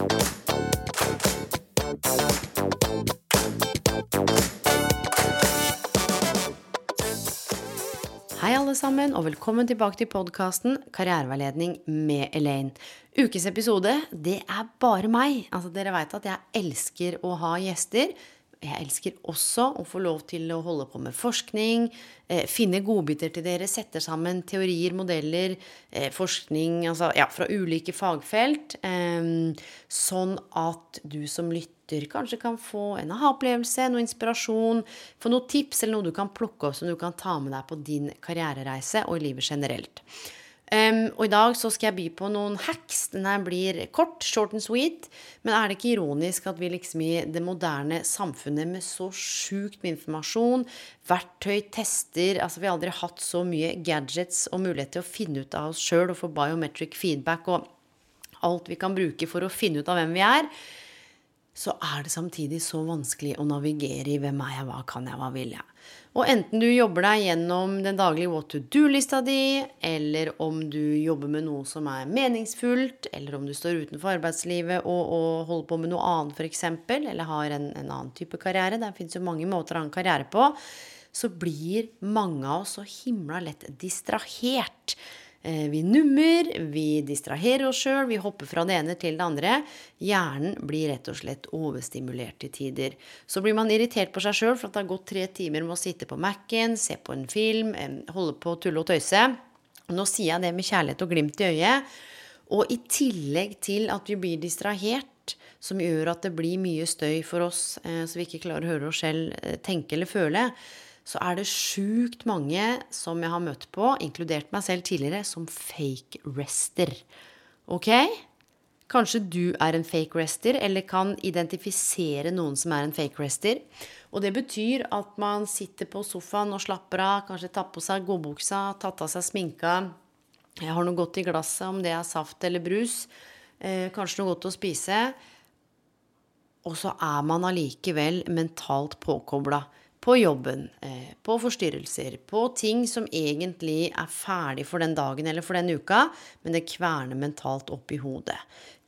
Hei, alle sammen, og velkommen tilbake til podkasten Karriereveiledning med Elaine. Ukes episode, det er bare meg. Altså, dere veit at jeg elsker å ha gjester. Jeg elsker også å få lov til å holde på med forskning, eh, finne godbiter til dere, sette sammen teorier, modeller, eh, forskning altså, ja, fra ulike fagfelt. Eh, sånn at du som lytter kanskje kan få en aha-opplevelse, noe inspirasjon, få noen tips eller noe du kan plukke opp som du kan ta med deg på din karrierereise og i livet generelt. Um, og i dag så skal jeg by på noen hacks. Den her blir kort, short and sweet. Men er det ikke ironisk at vi liksom i det moderne samfunnet med så sjukt med informasjon, verktøy, tester Altså vi har aldri hatt så mye gadgets og mulighet til å finne ut av oss sjøl og få biometric feedback og alt vi kan bruke for å finne ut av hvem vi er. Så er det samtidig så vanskelig å navigere i hvem er jeg, hva kan jeg, hva vil jeg. Og enten du jobber deg gjennom den daglige what to do-lista di, eller om du jobber med noe som er meningsfullt, eller om du står utenfor arbeidslivet og, og holder på med noe annet f.eks., eller har en, en, annen type karriere, det fins jo mange måter å ha en karriere på, så blir mange av oss så himla lett distrahert vi nummer, vi distraherer oss sjøl, vi hopper fra det ene til det andre. Hjernen blir rett og slett overstimulert til tider. Så blir man irritert på seg sjøl for at det har gått tre timer med å sitte på Mac-en, se på en film, holde på å tulle og tøyse. Nå sier jeg det med kjærlighet og glimt i øyet. Og i tillegg til at vi blir distrahert, som gjør at det blir mye støy for oss, eh, så vi ikke klarer å høre oss selv eh, tenke eller føle, så er det sjukt mange som jeg har møtt på, inkludert meg selv tidligere, som fake rester. Ok? Kanskje du er en fake rester, eller kan identifisere noen som er en fake rester. Og det betyr at man sitter på sofaen og slapper av, kanskje tar på seg godbuksa, tatt av seg sminka, jeg har noe godt i glasset, om det er saft eller brus, eh, kanskje noe godt å spise. Og så er man allikevel mentalt påkobla på jobben, eh, på forstyrrelser, på ting som egentlig er ferdig for den dagen eller for den uka, men det kverner mentalt opp i hodet.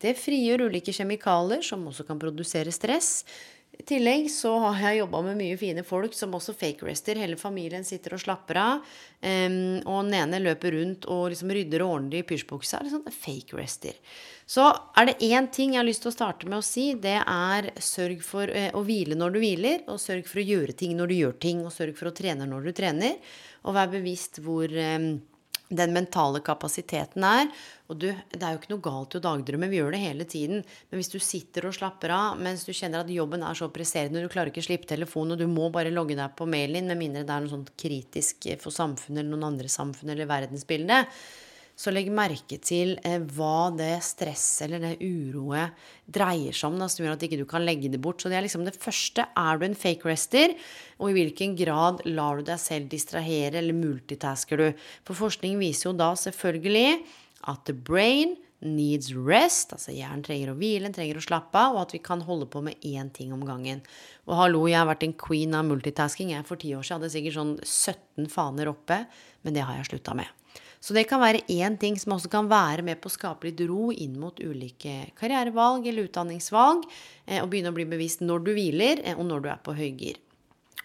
Det frigjør ulike kjemikalier som også kan produsere stress. I tillegg så har jeg jobba med mye fine folk som også fake-rester. Hele familien sitter og slapper av. Um, og den ene løper rundt og liksom rydder og ordner i pysjbuksa. Liksom fake-rester. Så er det én ting jeg har lyst til å starte med å si, det er sørg for uh, å hvile når du hviler, og sørg for å gjøre ting når du gjør ting, og sørg for å trene når du trener. Og vær bevisst hvor um, den mentale kapasiteten er. Og du, det er jo ikke noe galt i å dagdrømme, vi gjør det hele tiden. Men hvis du sitter og slapper av mens du kjenner at jobben er så presserende, du klarer ikke å slippe telefonen, og du må bare logge deg på mailen din, med mindre det er noe sånt kritisk for samfunnet eller noen andre samfunn eller verdensbildet, så legg merke til eh, hva det stresset eller det uroet dreier seg om, da, som gjør at ikke du kan legge det bort. Så det er liksom det første. Er du en fake rester? Og i hvilken grad lar du deg selv distrahere, eller multitasker du? For forskning viser jo da selvfølgelig at the brain needs rest, altså hjernen trenger å hvile, den trenger å slappe av, og at vi kan holde på med én ting om gangen. Og hallo, jeg har vært en queen av multitasking. Jeg For ti år siden hadde sikkert sånn 17 faner oppe, men det har jeg slutta med. Så det kan være én ting som også kan være med på å skape litt ro inn mot ulike karrierevalg eller utdanningsvalg, eh, og begynne å bli bevisst når du hviler, eh, og når du er på høygir.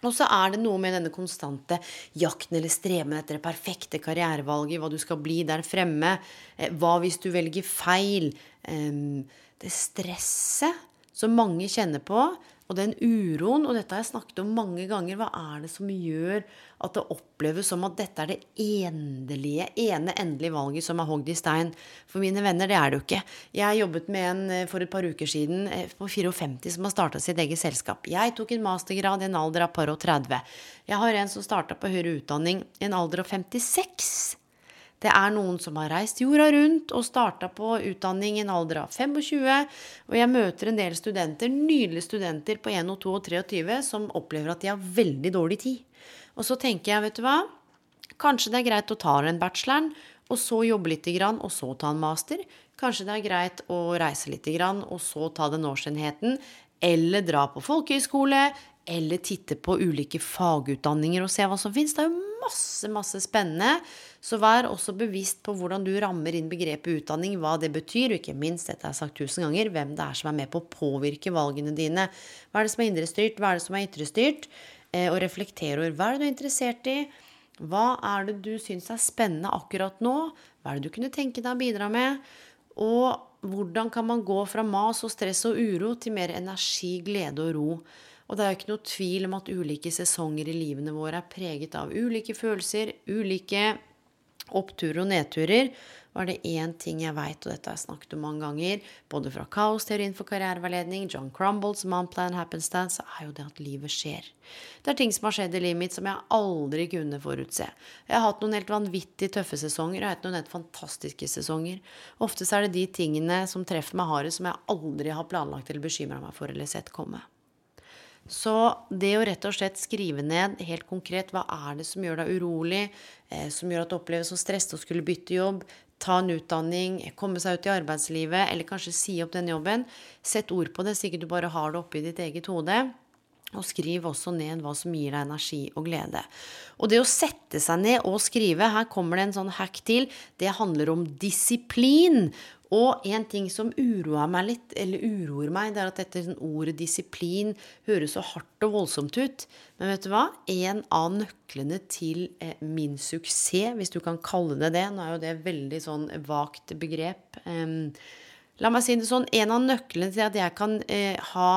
Og så er det noe med denne konstante jakten eller streben etter det perfekte karrierevalget, hva du skal bli der fremme, eh, hva hvis du velger feil, det stresset som mange kjenner på, og den uroen, og dette har jeg snakket om mange ganger, hva er det som gjør at det oppleves som at dette er det endelige, ene endelige valget som er hogd i stein? For mine venner, det er det jo ikke. Jeg jobbet med en eh, for et par uker siden eh, på 54 som har starta sitt eget selskap. Jeg tok en mastergrad i en alder av par og 30. Jeg har en som starta på høyere utdanning i en alder av 56. Det er noen som har reist jorda rundt og starta på utdanning i en alder av 25. Og jeg møter en del studenter, nydelige studenter på 1, 2 og 23 som opplever at de har veldig dårlig tid. Og så tenker jeg, vet du hva, kanskje det er greit å ta den bacheloren, og så jobbe litt, og så ta en master. Kanskje det er greit å reise litt, og så ta den årsenheten. Eller dra på folkehøyskole, eller titte på ulike fagutdanninger og se hva som fins. Det er jo masse, masse spennende. Så vær også bevisst på hvordan du rammer inn begrepet utdanning, hva det betyr, og ikke minst, dette jeg sagt tusen ganger, hvem det er som er med på å påvirke valgene dine. Hva er det som er indrestyrt, hva er det som er ytrestyrt? Eh, og reflektere over hva er det du er interessert i? Hva er det du syns er spennende akkurat nå? Hva er det du kunne tenke deg å bidra med? Og hvordan kan man gå fra mas og stress og uro til mer energi, glede og ro? Og det er jo ikke noe tvil om at ulike sesonger i livene våre er preget av ulike følelser, ulike oppturer og nedturer. Er det én ting jeg veit, og dette har jeg snakket om mange ganger, både fra kaosteorien for karriereveiledning, John Crumbles Manplan Happenstance, er jo det at livet skjer. Det er ting som har skjedd i livet mitt som jeg aldri kunne forutse. Jeg har hatt noen helt vanvittig tøffe sesonger, og jeg har hatt noen helt fantastiske sesonger. Ofte er det de tingene som treffer meg hardest, som jeg aldri har planlagt eller bekymra meg for eller sett komme. Så det å rett og slett skrive ned helt konkret hva er det som gjør deg urolig, eh, som gjør at det oppleves som stress å skulle bytte jobb, ta en utdanning, komme seg ut i arbeidslivet, eller kanskje si opp den jobben. Sett ord på det, så ikke du bare har det oppi ditt eget hode. Og skriv også ned hva som gir deg energi og glede. Og det å sette seg ned og skrive, her kommer det en sånn hack til, det handler om disiplin. Og en ting som uroer meg litt, eller uroer meg, det er at dette sånn ordet disiplin høres så hardt og voldsomt ut. Men vet du hva? En av nøklene til eh, min suksess, hvis du kan kalle det det Nå er jo det veldig sånn vagt begrep. Um, la meg si det sånn. En av nøklene til at jeg kan eh, ha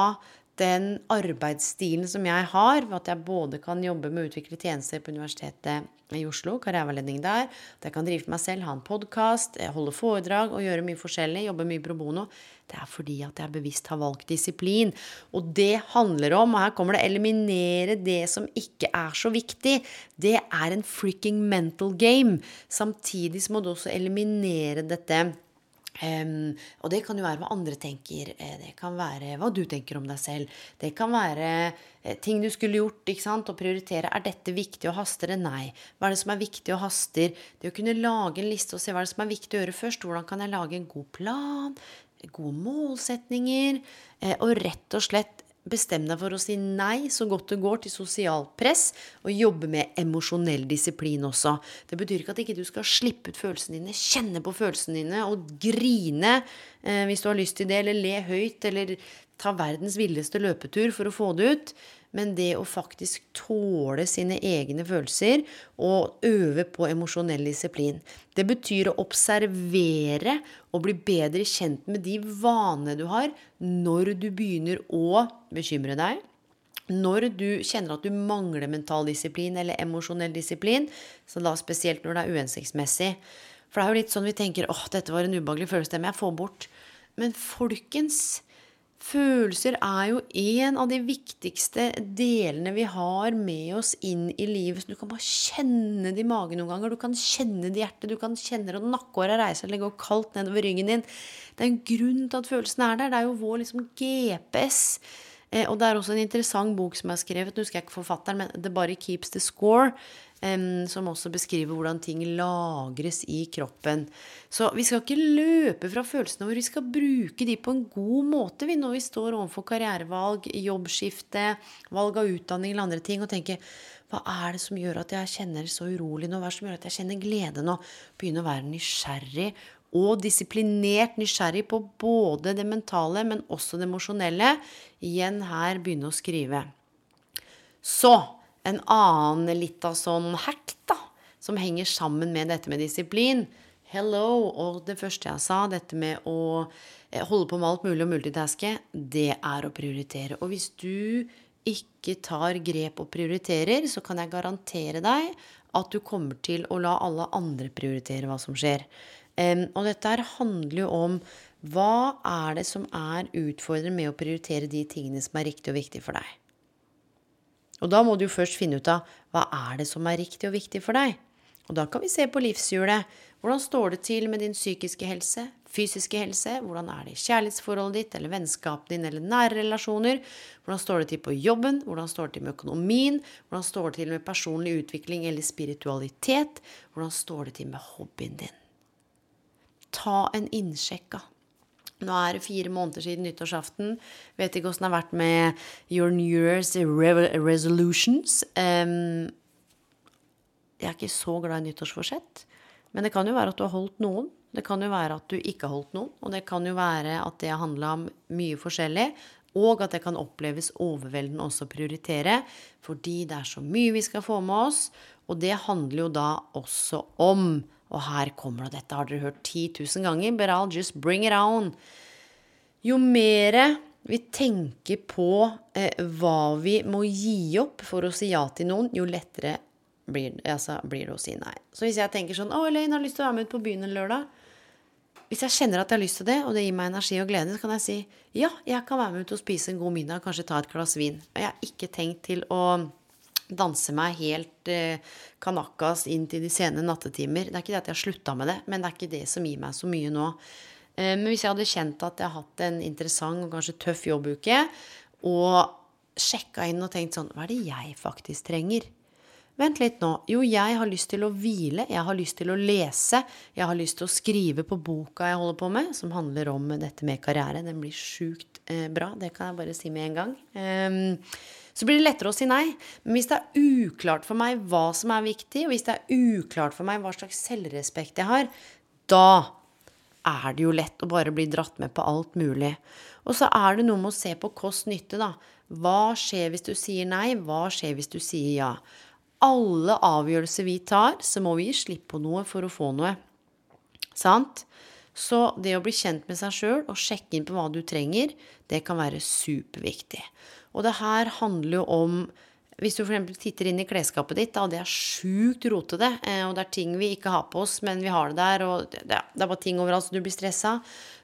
den arbeidsstilen som jeg har, at jeg både kan jobbe med å utvikle tjenester på Universitetet i Oslo, karriereveiledning der, at jeg kan drive for meg selv, ha en podkast, holde foredrag og gjøre mye forskjellig, jobbe mye pro bono, det er fordi at jeg bevisst har valgt disiplin. Og det handler om, og her kommer det, eliminere det som ikke er så viktig. Det er en freaking mental game. Samtidig så må du også eliminere dette Um, og det kan jo være hva andre tenker. Eh, det kan være hva du tenker om deg selv. Det kan være eh, ting du skulle gjort. ikke sant? Å prioritere. Er dette viktig og haster det? Nei. Hva er det som er viktig og haster? Det å kunne lage en liste og se hva er det som er viktig å gjøre først. Hvordan kan jeg lage en god plan? Gode målsetninger? Eh, og rett og slett Bestem deg for å si nei så godt det går til sosialt press, og jobbe med emosjonell disiplin også. Det betyr ikke at ikke du skal slippe ut følelsene dine, kjenne på følelsene dine og grine eh, hvis du har lyst til det, eller le høyt, eller ta verdens villeste løpetur for å få det ut men det å faktisk tåle sine egne følelser og øve på emosjonell disiplin. Det betyr å observere og bli bedre kjent med de vanene du har når du begynner å bekymre deg. Når du kjenner at du mangler mental disiplin eller emosjonell disiplin, så da spesielt når det er uhensiktsmessig. For det er jo litt sånn vi tenker åh, dette var en ubehagelig følelse, det må jeg få bort. Men folkens, Følelser er jo en av de viktigste delene vi har med oss inn i livet. Så du kan bare kjenne det i magen noen ganger. Du kan kjenne det i hjertet. Du kan kjenne det, og nakkehåret reiser seg, eller går kaldt nedover ryggen din. Det er en grunn til at følelsene er der. Det er jo vår liksom GPS. Eh, og det er også en interessant bok som er skrevet, nå husker jeg ikke forfatteren, men The Body Keeps the Score som også beskriver hvordan ting lagres i kroppen. Så vi skal ikke løpe fra følelsene våre, vi skal bruke de på en god måte vi når vi står overfor karrierevalg, jobbskifte, valg av utdanning eller andre ting, og tenker hva er det som gjør at jeg kjenner så urolig nå? Hva er det som gjør at jeg kjenner glede nå? Begynne å være nysgjerrig og disiplinert nysgjerrig på både det mentale, men også det emosjonelle. Igjen her begynne å skrive. Så en annen litt av sånn hack, da, som henger sammen med dette med disiplin. Hello! Og det første jeg sa, dette med å eh, holde på med alt mulig og multitaske, det er å prioritere. Og hvis du ikke tar grep og prioriterer, så kan jeg garantere deg at du kommer til å la alle andre prioritere hva som skjer. Og dette her handler jo om hva er det som er utfordrende med å prioritere de tingene som er riktig og viktig for deg. Og da må du jo først finne ut av hva er det som er riktig og viktig for deg. Og da kan vi se på livshjulet. Hvordan står det til med din psykiske helse, fysiske helse? Hvordan er det i kjærlighetsforholdet ditt eller vennskapet din eller nære relasjoner? Hvordan står det til på jobben? Hvordan står det til med økonomien? Hvordan står det til med personlig utvikling eller spiritualitet? Hvordan står det til med hobbyen din? Ta en innsjekk, da. Nå er det fire måneder siden nyttårsaften. Vet ikke åssen det har vært med your New Year's resolutions. Um, jeg er ikke så glad i nyttårsforsett. Men det kan jo være at du har holdt noen. Det kan jo være at du ikke har holdt noen. Og det kan jo være at det handla om mye forskjellig. Og at det kan oppleves overveldende også å prioritere. Fordi det er så mye vi skal få med oss. Og det handler jo da også om Og her kommer det, dette har dere hørt 10 000 ganger, but I'll just bring it on. Jo mer vi tenker på eh, hva vi må gi opp for å si ja til noen, jo lettere blir, altså, blir, det å si nei. Så hvis jeg tenker sånn 'Å, Elaine, har lyst til å være med ut på byen en lørdag', hvis jeg kjenner at jeg har lyst til det, og det gir meg energi og glede, så kan jeg si ja, jeg kan være med ut og spise en god middag, kanskje ta et glass vin. Jeg har ikke tenkt til å danse meg helt eh, kanakas inn til de sene nattetimer. Det er ikke det at jeg har slutta med det, men det er ikke det som gir meg så mye nå. Eh, men hvis jeg hadde kjent at jeg har hatt en interessant og kanskje tøff jobbuke, og sjekka inn og tenkt sånn Hva er det jeg faktisk trenger? Vent litt nå. Jo, jeg har lyst til å hvile, jeg har lyst til å lese, jeg har lyst til å skrive på boka jeg holder på med, som handler om dette med karriere. Den blir sjukt eh, bra, det kan jeg bare si med en gang. Um, så blir det lettere å si nei. Men hvis det er uklart for meg hva som er viktig, og hvis det er uklart for meg hva slags selvrespekt jeg har, da er det jo lett å bare bli dratt med på alt mulig. Og så er det noe med å se på kost-nytte, da. Hva skjer hvis du sier nei? Hva skjer hvis du sier ja? alle avgjørelser vi tar, så må vi gi slipp på noe for å få noe. Sant? Så det å bli kjent med seg sjøl og sjekke inn på hva du trenger, det kan være superviktig. Og det her handler jo om hvis du f.eks. titter inn i klesskapet ditt, og det er sjukt rotete, eh, og det er ting vi ikke har på oss, men vi har det der, og det, er bare ting overalt så du blir stressa.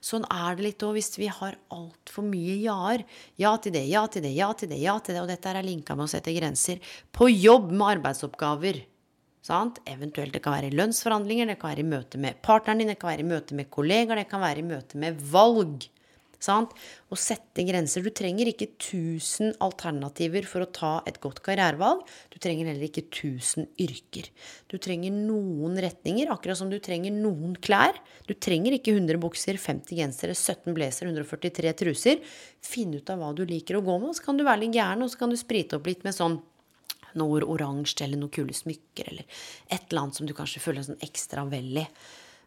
Sånn er det litt òg hvis vi har altfor mye ja-er. Ja til det, ja til det, ja til det, ja til det. Og dette er linka med å sette grenser. På jobb med arbeidsoppgaver. Sant? Eventuelt det kan være i lønnsforhandlinger, det kan være i møte med partneren din, det kan være i møte med kollegaer, det kan være i møte med valg. Sant? Å sette grenser. Du trenger ikke 1000 alternativer for å ta et godt karrierevalg. Du trenger heller ikke 1000 yrker. Du trenger noen retninger, akkurat som du trenger noen klær. Du trenger ikke 100 bukser, 50 gensere, 17 blazer, 143 truser. Finn ut av hva du liker å gå med, og så kan du være litt gæren, og så kan du sprite opp litt med sånn noe oransje eller noen kule smykker eller et eller annet som du kanskje føler sånn ekstra vel i.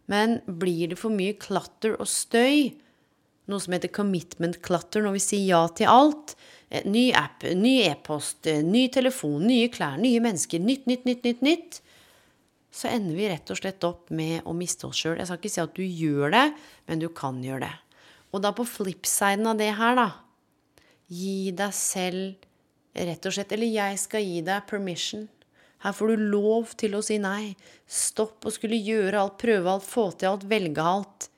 Men blir det for mye klatter og støy, noe som heter commitment clutter, når vi sier ja til alt. Eh, ny app, ny e-post, eh, ny telefon, nye klær, nye mennesker, nytt, nytt, nytt, nytt, nytt. Så ender vi rett og slett opp med å miste oss sjøl. Jeg skal ikke si at du gjør det, men du kan gjøre det. Og da på flipsiden av det her, da Gi deg selv rett og slett Eller jeg skal gi deg permission. Her får du lov til å si nei. Stopp å skulle gjøre alt, prøve alt, få til alt, velge alt.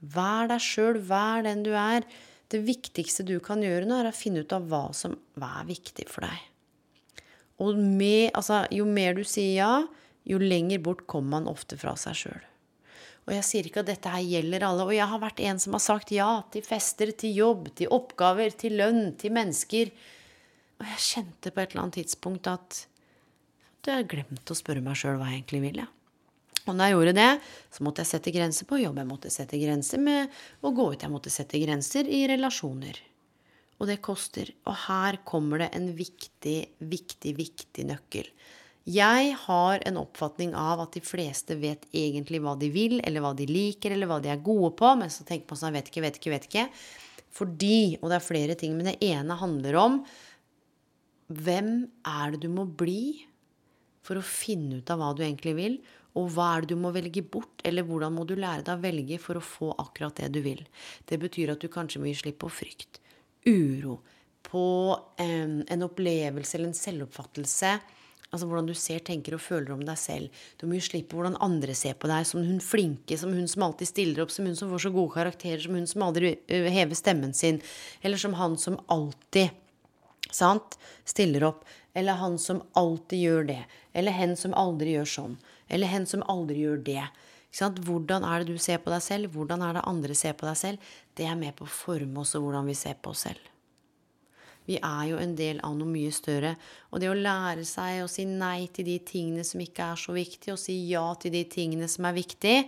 Vær deg sjøl, vær den du er. Det viktigste du kan gjøre nå, er å finne ut av hva som er viktig for deg. Og med, altså, jo mer du sier ja, jo lenger bort kommer man ofte fra seg sjøl. Og jeg sier ikke at dette her gjelder alle. Og jeg har vært en som har sagt ja til fester, til jobb, til oppgaver, til lønn, til mennesker. Og jeg kjente på et eller annet tidspunkt at jeg har glemt å spørre meg sjøl hva jeg egentlig vil. Ja. Og da jeg gjorde det, så måtte jeg sette grenser på jobb. Jeg måtte sette grenser med å gå ut. Jeg måtte sette grenser i relasjoner. Og det koster. Og her kommer det en viktig, viktig, viktig nøkkel. Jeg har en oppfatning av at de fleste vet egentlig hva de vil, eller hva de liker, eller hva de er gode på, men så tenker man sånn vet ikke, vet ikke, vet ikke. Fordi, og det er flere ting, men det ene handler om hvem er det du må bli for å finne ut av hva du egentlig vil, og hva er det du må velge bort, eller hvordan må du lære deg å velge for å få akkurat det du vil? Det betyr at du kanskje må gi slipp på frykt, uro, på en, en opplevelse eller en selvoppfattelse. Altså hvordan du ser, tenker og føler om deg selv. Du må gi slipp på hvordan andre ser på deg, som hun flinke, som hun som alltid stiller opp, som hun som får så gode karakterer, som hun som aldri hever stemmen sin, eller som han som alltid sant, stiller opp, eller han som alltid gjør det, eller hen som aldri gjør sånn. Eller hen som aldri gjør det. Hvordan er det du ser på deg selv? Hvordan er det andre ser på deg selv? Det er med på å forme også hvordan vi ser på oss selv. Vi er jo en del av noe mye større. Og det å lære seg å si nei til de tingene som ikke er så viktige, og si ja til de tingene som er viktige,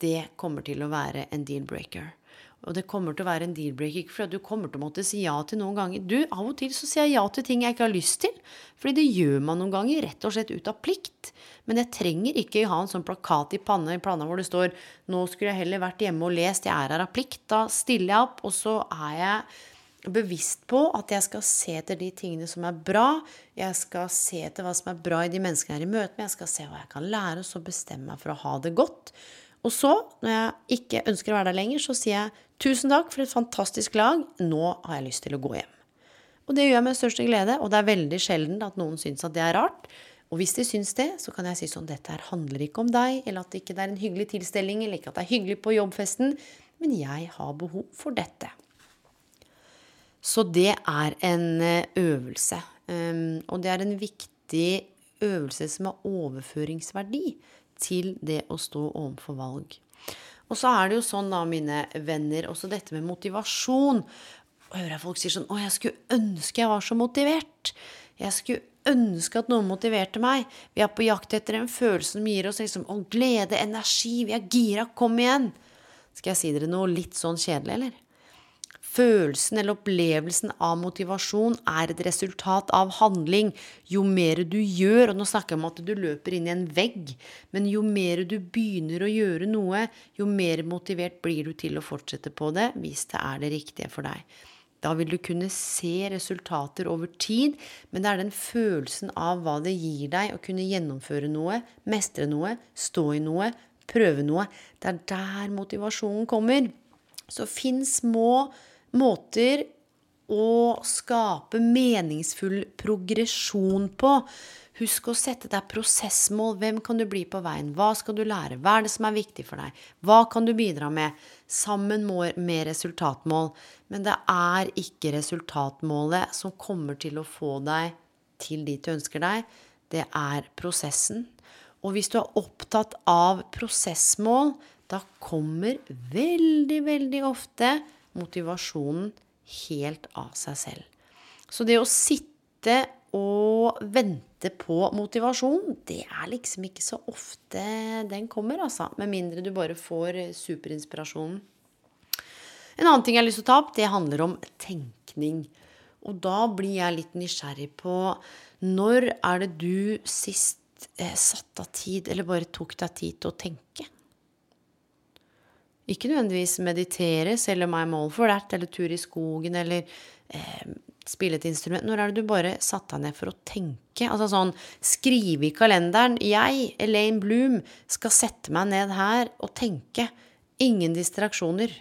det kommer til å være en deal-breaker. Og det kommer til å være en deal-breaker fordi du kommer til å måtte si ja til noen ganger. Du, av og til så sier jeg ja til ting jeg ikke har lyst til. Fordi det gjør man noen ganger rett og slett ut av plikt. Men jeg trenger ikke ha en sånn plakat i panna, i planen hvor det står 'Nå skulle jeg heller vært hjemme og lest. Jeg er her av plikt.' Da stiller jeg opp, og så er jeg bevisst på at jeg skal se etter de tingene som er bra. Jeg skal se etter hva som er bra i de menneskene jeg er i møte med. Jeg skal se hva jeg kan lære, og så bestemme meg for å ha det godt. Og så, når jeg ikke ønsker å være der lenger, så sier jeg tusen takk for et fantastisk lag, nå har jeg lyst til å gå hjem. Og det gjør jeg med største glede, og det er veldig sjelden at noen syns at det er rart. Og hvis de syns det, så kan jeg si sånn dette her handler ikke om deg, eller at det ikke er en hyggelig tilstelning, eller ikke at det er hyggelig på jobbfesten, men jeg har behov for dette. Så det er en eh, øvelse. Um, og det er en viktig øvelse som har overføringsverdi til det å stå overfor valg. Og så er det jo sånn, da, mine venner, også dette med motivasjon. Og hører jeg folk sier sånn Å, jeg skulle ønske jeg var så motivert. Jeg skulle ønske at noen motiverte meg. Vi er på jakt etter en følelse som gir oss liksom, å, glede, energi. Vi er gira. Kom igjen. Skal jeg si dere noe litt sånn kjedelig, eller? Følelsen eller opplevelsen av motivasjon er et resultat av handling. Jo mer du gjør, og nå snakker jeg om at du løper inn i en vegg, men jo mer du begynner å gjøre noe, jo mer motivert blir du til å fortsette på det hvis det er det riktige for deg. Da vil du kunne se resultater over tid, men det er den følelsen av hva det gir deg å kunne gjennomføre noe, mestre noe, stå i noe, prøve noe. Det er der motivasjonen kommer. Så finn små måter å skape meningsfull progresjon på. Husk å sette deg prosessmål. Hvem kan du bli på veien? Hva skal du lære? Hva er det som er viktig for deg? Hva kan du bidra med? Sammen med resultatmål. Men det er ikke resultatmålet som kommer til å få deg til dit du ønsker deg. Det er prosessen. Og hvis du er opptatt av prosessmål, da kommer veldig, veldig ofte motivasjonen helt av seg selv. Så det å sitte og vente på motivasjon, det er liksom ikke så ofte den kommer, altså. Med mindre du bare får superinspirasjonen. En annen ting jeg har lyst til å ta opp, det handler om tenkning. Og da blir jeg litt nysgjerrig på når er det du sist eh, satt av tid, eller bare tok deg tid til å tenke? Ikke nødvendigvis meditere, selge meg mål for that, eller tur i skogen, eller eh, spille et instrument. Når er det du bare satte deg ned for å tenke? Altså sånn skrive i kalenderen. Jeg, Elaine Bloom, skal sette meg ned her og tenke. Ingen distraksjoner.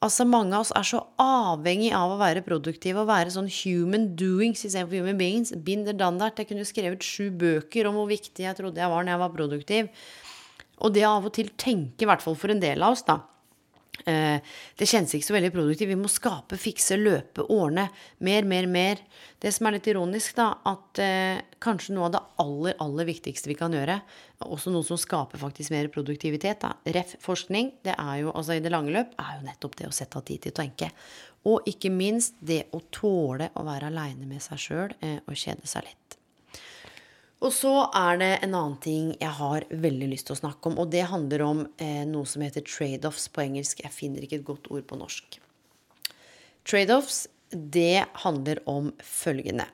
Altså Mange av oss er så avhengig av å være produktive og være sånn human doings istedenfor human beings. Binder Dandert. Jeg kunne skrevet sju bøker om hvor viktig jeg trodde jeg var når jeg var produktiv. Og det av og til tenke, i hvert fall for en del av oss, da. Eh, det kjennes ikke så veldig produktivt. Vi må skape, fikse, løpe, ordne. Mer, mer, mer. Det som er litt ironisk, da, at eh, kanskje noe av det aller, aller viktigste vi kan gjøre, også noe som skaper faktisk mer produktivitet, da, ref. forskning, det er jo, altså i det lange løp, er jo nettopp det å sette av tid til å tenke. Og ikke minst det å tåle å være aleine med seg sjøl eh, og kjede seg litt. Og så er det en annen ting jeg har veldig lyst til å snakke om, og det handler om eh, noe som heter trade-offs på engelsk. Jeg finner ikke et godt ord på norsk. Trade-offs, det handler om følgende.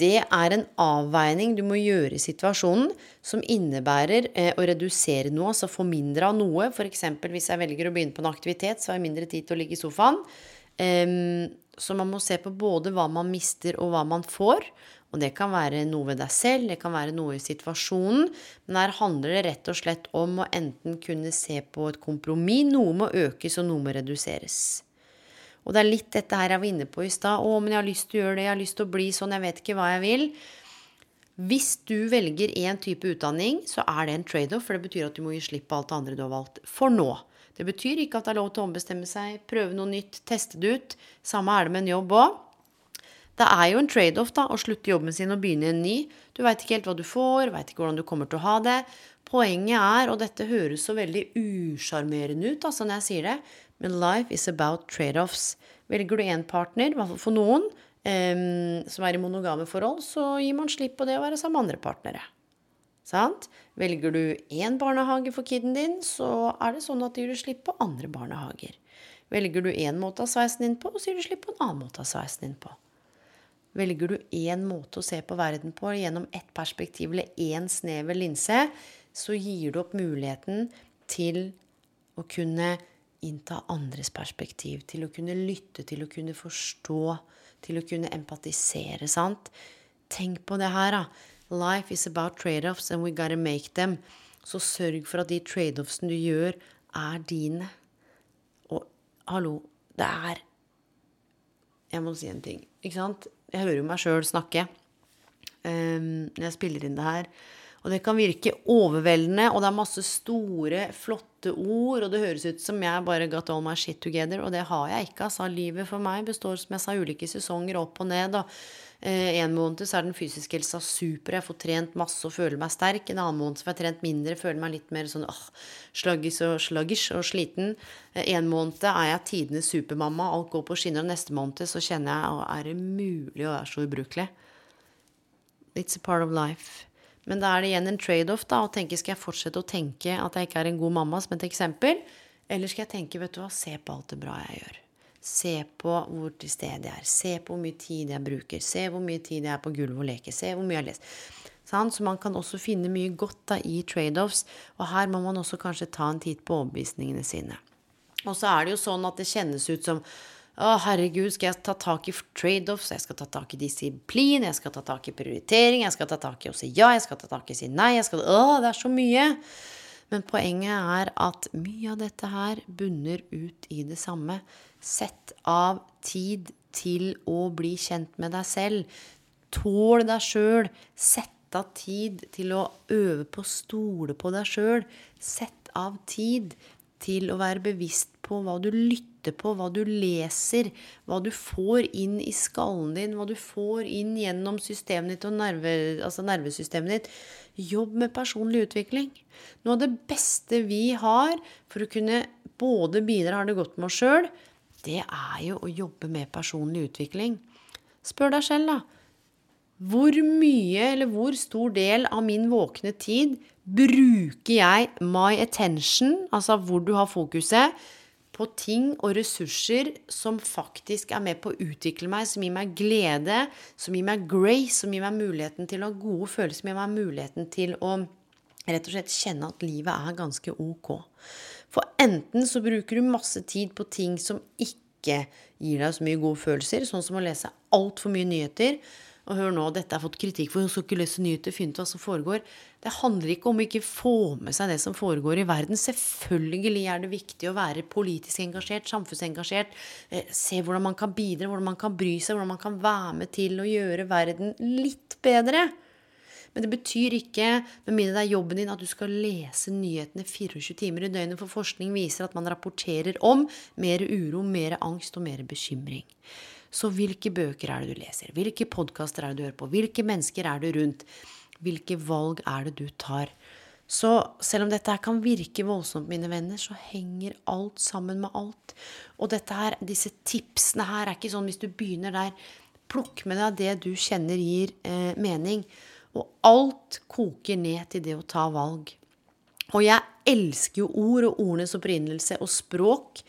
Det er en avveining du må gjøre i situasjonen som innebærer eh, å redusere noe, altså få mindre av noe. F.eks. hvis jeg velger å begynne på en aktivitet, så har jeg mindre tid til å ligge i sofaen. Um, så man må se på både hva man mister og hva man får. Og det kan være noe ved deg selv, det kan være noe i situasjonen. Men her handler det rett og slett om å enten kunne se på et kompromiss. Noe må økes, og noe må reduseres. Og det er litt dette her jeg var inne på i stad. 'Å, men jeg har lyst til å gjøre det. Jeg har lyst til å bli sånn. Jeg vet ikke hva jeg vil.' Hvis du velger én type utdanning, så er det en trade-off, for det betyr at du må gi slipp på alt det andre du har valgt. For nå. Det betyr ikke at det er lov til å ombestemme seg, prøve noe nytt, teste det ut. Samme er det med en jobb òg. Det er jo en trade-off da, å slutte jobben sin og begynne en ny. Du veit ikke helt hva du får, veit ikke hvordan du kommer til å ha det. Poenget er, og dette høres så veldig usjarmerende ut altså når jeg sier det, men life is about trade-offs. Velger du én partner, i hvert fall for noen, um, som er i monogame forhold, så gir man slipp på det å være sammen med andre partnere. Sant? Velger du én barnehage for kiden din, så er det sånn at du gir slipp på andre barnehager. Velger du én måte av sveisen din på, så gir du slipp på en annen måte av sveisen din på. Velger du én måte å se på verden på gjennom ett perspektiv eller én snever linse, så gir du opp muligheten til å kunne innta andres perspektiv, til å kunne lytte, til å kunne forstå, til å kunne empatisere, sant? Tenk på det her, da. Life is about trade-offs, and we gotta make them. Så sørg for at de trade-offsene du gjør, er dine. Og hallo, det er Jeg må si en ting, ikke sant? Jeg hører jo meg sjøl snakke um, når jeg spiller inn det her. Og det kan virke overveldende, og det er masse store, flotte ord, og det høres ut som jeg bare got all my shit together, og det har jeg ikke. Altså, livet for meg består, som jeg sa, ulike sesonger opp og ned. Og en måned så er den fysiske helsa super, jeg får trent masse og føler meg sterk. En annen måned så får jeg trent mindre, føler meg litt mer sånn åh, sluggish og sluggish og sliten. Eh, en måned er jeg tidenes supermamma, alt går på skinner. Og neste måned så kjenner jeg å, er det mulig å være så ubrukelig? It's a part of life. Men da er det igjen en trade-off, da, å tenke skal jeg fortsette å tenke at jeg ikke er en god mamma, som et eksempel? Eller skal jeg tenke, vet du hva, se på alt det bra jeg gjør. Se på hvor til stede jeg er. Se på hvor mye tid jeg bruker. Se hvor mye tid jeg er på gulvet og leker. Se hvor mye jeg leser. Sånn? Så man kan også finne mye godt da, i trade-offs. Og her må man også kanskje ta en titt på overbevisningene sine. Og så er det jo sånn at det kjennes ut som å, herregud, skal jeg ta tak i trade-offs? Jeg skal ta tak i disiplin, jeg skal ta tak i prioritering, jeg skal ta tak i å si ja, jeg skal ta tak i å si nei. Jeg skal, å, det er så mye. Men poenget er at mye av dette her bunner ut i det samme. Sett av tid til å bli kjent med deg selv. Tål deg sjøl. Sett av tid til å øve på å stole på deg sjøl. Sett av tid til å være bevisst på hva du lytter på, hva du leser, hva du får inn i skallen din, hva du får inn gjennom systemet ditt og nerve, altså nervesystemet ditt. Jobb med personlig utvikling. Noe av det beste vi har for å kunne både bidra har det godt med oss sjøl, det er jo å jobbe med personlig utvikling. Spør deg selv, da. Hvor mye eller hvor stor del av min våkne tid bruker jeg my attention, altså hvor du har fokuset, på ting og ressurser som faktisk er med på å utvikle meg, som gir meg glede, som gir meg grace, som gir meg muligheten til å ha gode følelser, som gir meg muligheten til å rett og slett kjenne at livet er ganske ok. For enten så bruker du masse tid på ting som ikke gir deg så mye gode følelser, sånn som å lese altfor mye nyheter. Og hør nå, dette har fått kritikk for, hun skal ikke lese nyheter, finne ut hva som foregår. Det handler ikke om å ikke få med seg det som foregår i verden. Selvfølgelig er det viktig å være politisk engasjert, samfunnsengasjert. Eh, se hvordan man kan bidra, hvordan man kan bry seg, hvordan man kan være med til å gjøre verden litt bedre. Men det betyr ikke, med mindre det er jobben din, at du skal lese nyhetene 24 timer i døgnet, for forskning viser at man rapporterer om mer uro, mer angst og mer bekymring. Så hvilke bøker er det du leser? Hvilke podkaster er det du hører på? Hvilke mennesker er du rundt? Hvilke valg er det du tar? Så selv om dette her kan virke voldsomt, mine venner, så henger alt sammen med alt. Og her, disse tipsene her er ikke sånn hvis du begynner der Plukk med deg det du kjenner gir eh, mening. Og alt koker ned til det å ta valg. Og jeg elsker jo ord og ordenes opprinnelse og språk.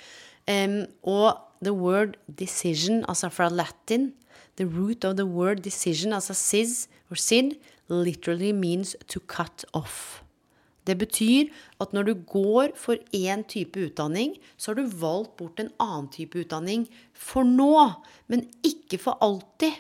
Um, og the word decision, altså fra latin The root of the word decision, altså sis or sid, literally means to cut off. Det betyr at når du går for én type utdanning, så har du valgt bort en annen type utdanning for nå, men ikke for alltid.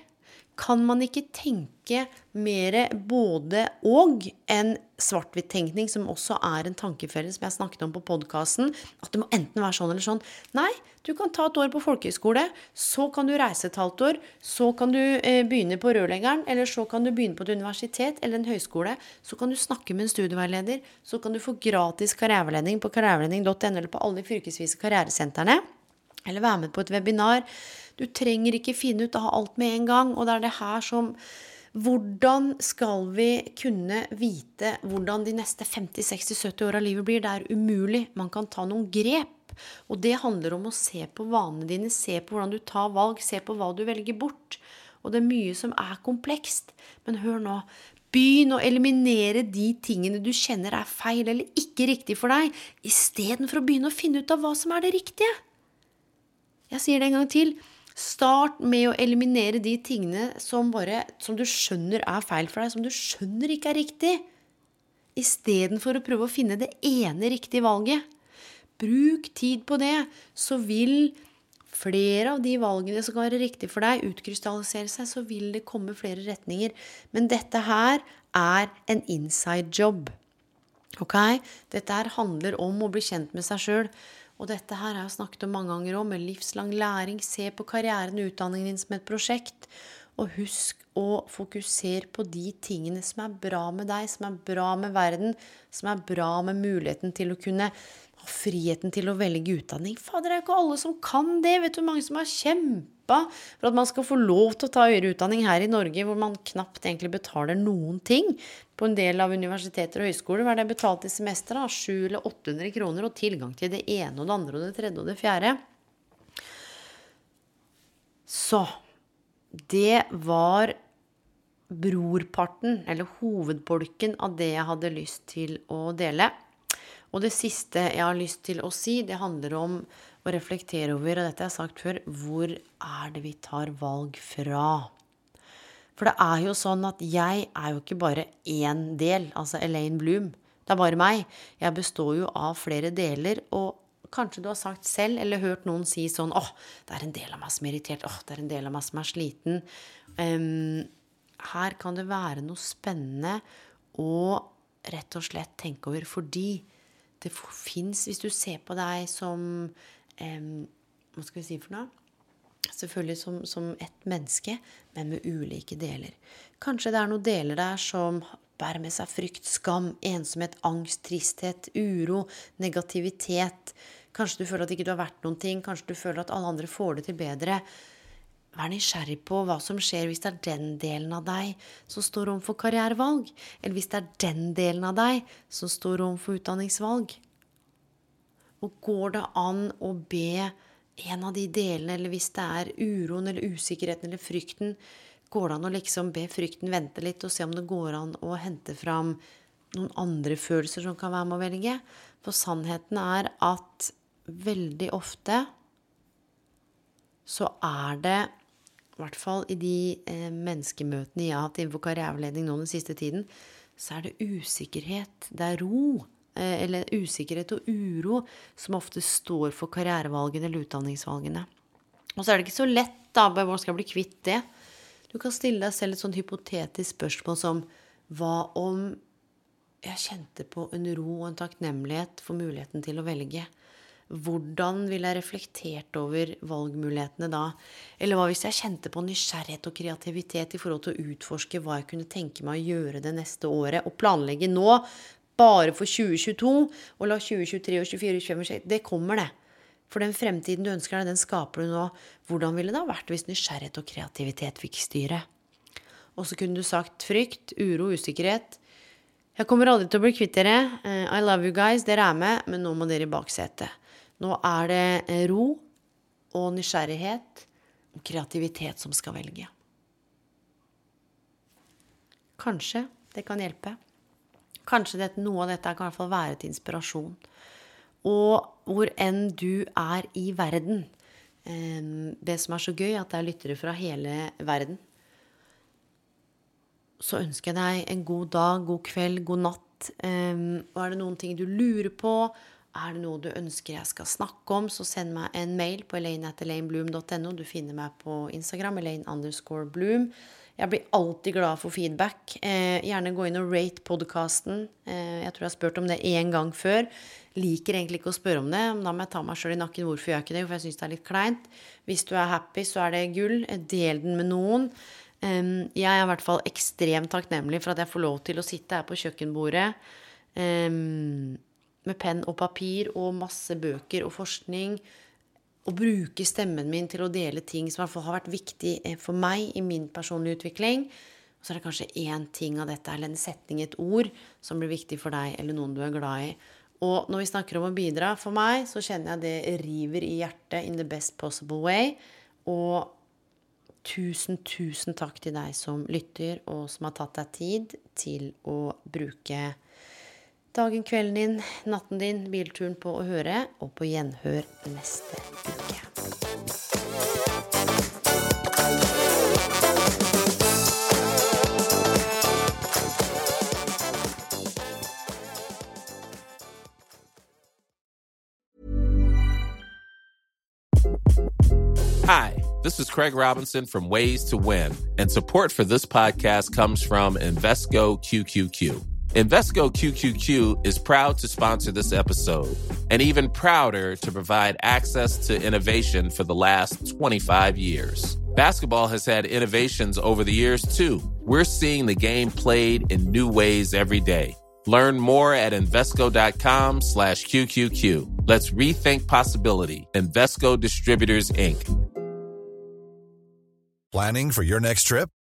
Kan man ikke tenke mer både og enn svart-hvitt-tenkning, som også er en tankefelle som jeg snakket om på podkasten? At det må enten være sånn eller sånn. Nei, du kan ta et år på folkehøyskole, så kan du reise et halvt år, så kan du eh, begynne på rørleggeren, eller så kan du begynne på et universitet eller en høyskole. Så kan du snakke med en studieveileder, så kan du få gratis karriereveiledning på karriereveiledning.no eller på alle de fylkesvise karrieresentrene. Eller være med på et webinar. Du trenger ikke finne ut av alt med en gang. Og det er det her som Hvordan skal vi kunne vite hvordan de neste 50-60-70 år av livet blir? Det er umulig. Man kan ta noen grep. Og det handler om å se på vanene dine, se på hvordan du tar valg, se på hva du velger bort. Og det er mye som er komplekst. Men hør nå. Begynn å eliminere de tingene du kjenner er feil eller ikke riktig for deg, istedenfor å begynne å finne ut av hva som er det riktige. Jeg sier det en gang til. Start med å eliminere de tingene som, bare, som du skjønner er feil for deg, som du skjønner ikke er riktig, istedenfor å prøve å finne det ene riktige valget. Bruk tid på det, så vil flere av de valgene som kan være riktige for deg, utkrystallisere seg, så vil det komme flere retninger. Men dette her er en inside job. Ok? Dette her handler om å bli kjent med seg sjøl. Og dette her har jeg snakket om mange ganger òg, med livslang læring. Se på karrieren og utdanningen din som et prosjekt. Og husk å fokusere på de tingene som er bra med deg, som er bra med verden, som er bra med muligheten til å kunne ha friheten til å velge utdanning. Fader, det er jo ikke alle som kan det. Vet du hvor mange som har kjempa for at man skal få lov til å ta høyere utdanning her i Norge, hvor man knapt egentlig betaler noen ting? på en del av universiteter og høyskoler hva er det betalt i semesteret? 700 eller 800 kroner og tilgang til det ene og det andre og det tredje og det fjerde. Så det var brorparten, eller hovedbolken, av det jeg hadde lyst til å dele. Og det siste jeg har lyst til å si, det handler om å reflektere over, og dette har jeg sagt før, hvor er det vi tar valg fra? For det er jo sånn at jeg er jo ikke bare én del, altså Elaine Bloom. Det er bare meg. Jeg består jo av flere deler. Og kanskje du har sagt selv, eller hørt noen si sånn åh, det er en del av meg som er irritert. åh, det er en del av meg som er sliten. Um, her kan det være noe spennende å rett og slett tenke over, fordi det fins, hvis du ser på deg som um, Hva skal vi si for noe? selvfølgelig som, som ett menneske, men med ulike deler. Kanskje det er noen deler der som bærer med seg frykt, skam, ensomhet, angst, tristhet, uro, negativitet. Kanskje du føler at ikke du har vært noen ting. Kanskje du føler at alle andre får det til bedre. Vær nysgjerrig på hva som skjer hvis det er den delen av deg som står overfor karrierevalg, eller hvis det er den delen av deg som står overfor utdanningsvalg. Og går det an å be en av de delene, eller hvis det er uroen eller usikkerheten eller frykten, går det an å liksom be frykten vente litt og se om det går an å hente fram noen andre følelser som kan være med å velge? For sannheten er at veldig ofte så er det, i hvert fall i de eh, menneskemøtene jeg har hatt innenfor karriereveiledning nå den siste tiden, så er det usikkerhet, det er ro, Eh, eller usikkerhet og uro som ofte står for karrierevalgene eller utdanningsvalgene. Og så er det ikke så lett, da, hvordan skal jeg bli kvitt det? Du kan stille deg selv et sånn hypotetisk spørsmål som hva om jeg kjente på en ro og en takknemlighet for muligheten til å velge? Hvordan ville jeg reflektert over valgmulighetene da? Eller hva hvis jeg kjente på nysgjerrighet og kreativitet i forhold til å utforske hva jeg kunne tenke meg å gjøre det neste året, og planlegge nå bare for 2022 og la 2023 og 2024 2025 Det kommer, det. For den fremtiden du ønsker deg, den skaper du nå. Hvordan ville det ha vært hvis nysgjerrighet og kreativitet fikk styre? Og så kunne du sagt frykt, uro, usikkerhet. Jeg kommer aldri til å bli kvitt dere. Eh, I love you guys. Dere er med, men nå må dere i baksetet. Nå er det eh, ro og nysgjerrighet og kreativitet som skal velge. Kanskje det kan hjelpe. Kanskje det, noe av dette kan hvert fall være til inspirasjon. Og hvor enn du er i verden. Det som er så gøy, at det er lyttere fra hele verden. Så ønsker jeg deg en god dag, god kveld, god natt. Og er det noen ting du lurer på, er det noe du ønsker jeg skal snakke om, så send meg en mail på elaine.elainebloom.no. Du finner meg på Instagram, elaine underscore bloom. Jeg blir alltid glad for feedback. Eh, gjerne gå inn og rate podkasten. Eh, jeg tror jeg har spurt om det én gang før. Liker egentlig ikke å spørre om det. Da må jeg ta meg sjøl i nakken. Hvorfor gjør jeg ikke det? For jeg syns det er litt kleint. Hvis du er happy, så er det gull. Del den med noen. Eh, jeg er i hvert fall ekstremt takknemlig for at jeg får lov til å sitte her på kjøkkenbordet um, med penn og papir og masse bøker og forskning Og bruke stemmen min til å dele ting som har vært viktig eh, for meg i min personlige utvikling. Og så er det kanskje én ting av dette, eller en setning, et ord, som blir viktig for deg, eller noen du er glad i. Og når vi snakker om å bidra, for meg, så kjenner jeg det river i hjertet in the best possible way. Og tusen, tusen takk til deg som lytter, og som har tatt deg tid til å bruke dagen, kvelden din, natten din, bilturen på å høre, og på gjenhør neste uke. Hi, this is Craig Robinson from Ways to Win, and support for this podcast comes from Invesco QQQ. Invesco QQQ is proud to sponsor this episode and even prouder to provide access to innovation for the last 25 years. Basketball has had innovations over the years, too. We're seeing the game played in new ways every day. Learn more at Invesco.com slash QQQ. Let's rethink possibility. Invesco Distributors, Inc. Planning for your next trip?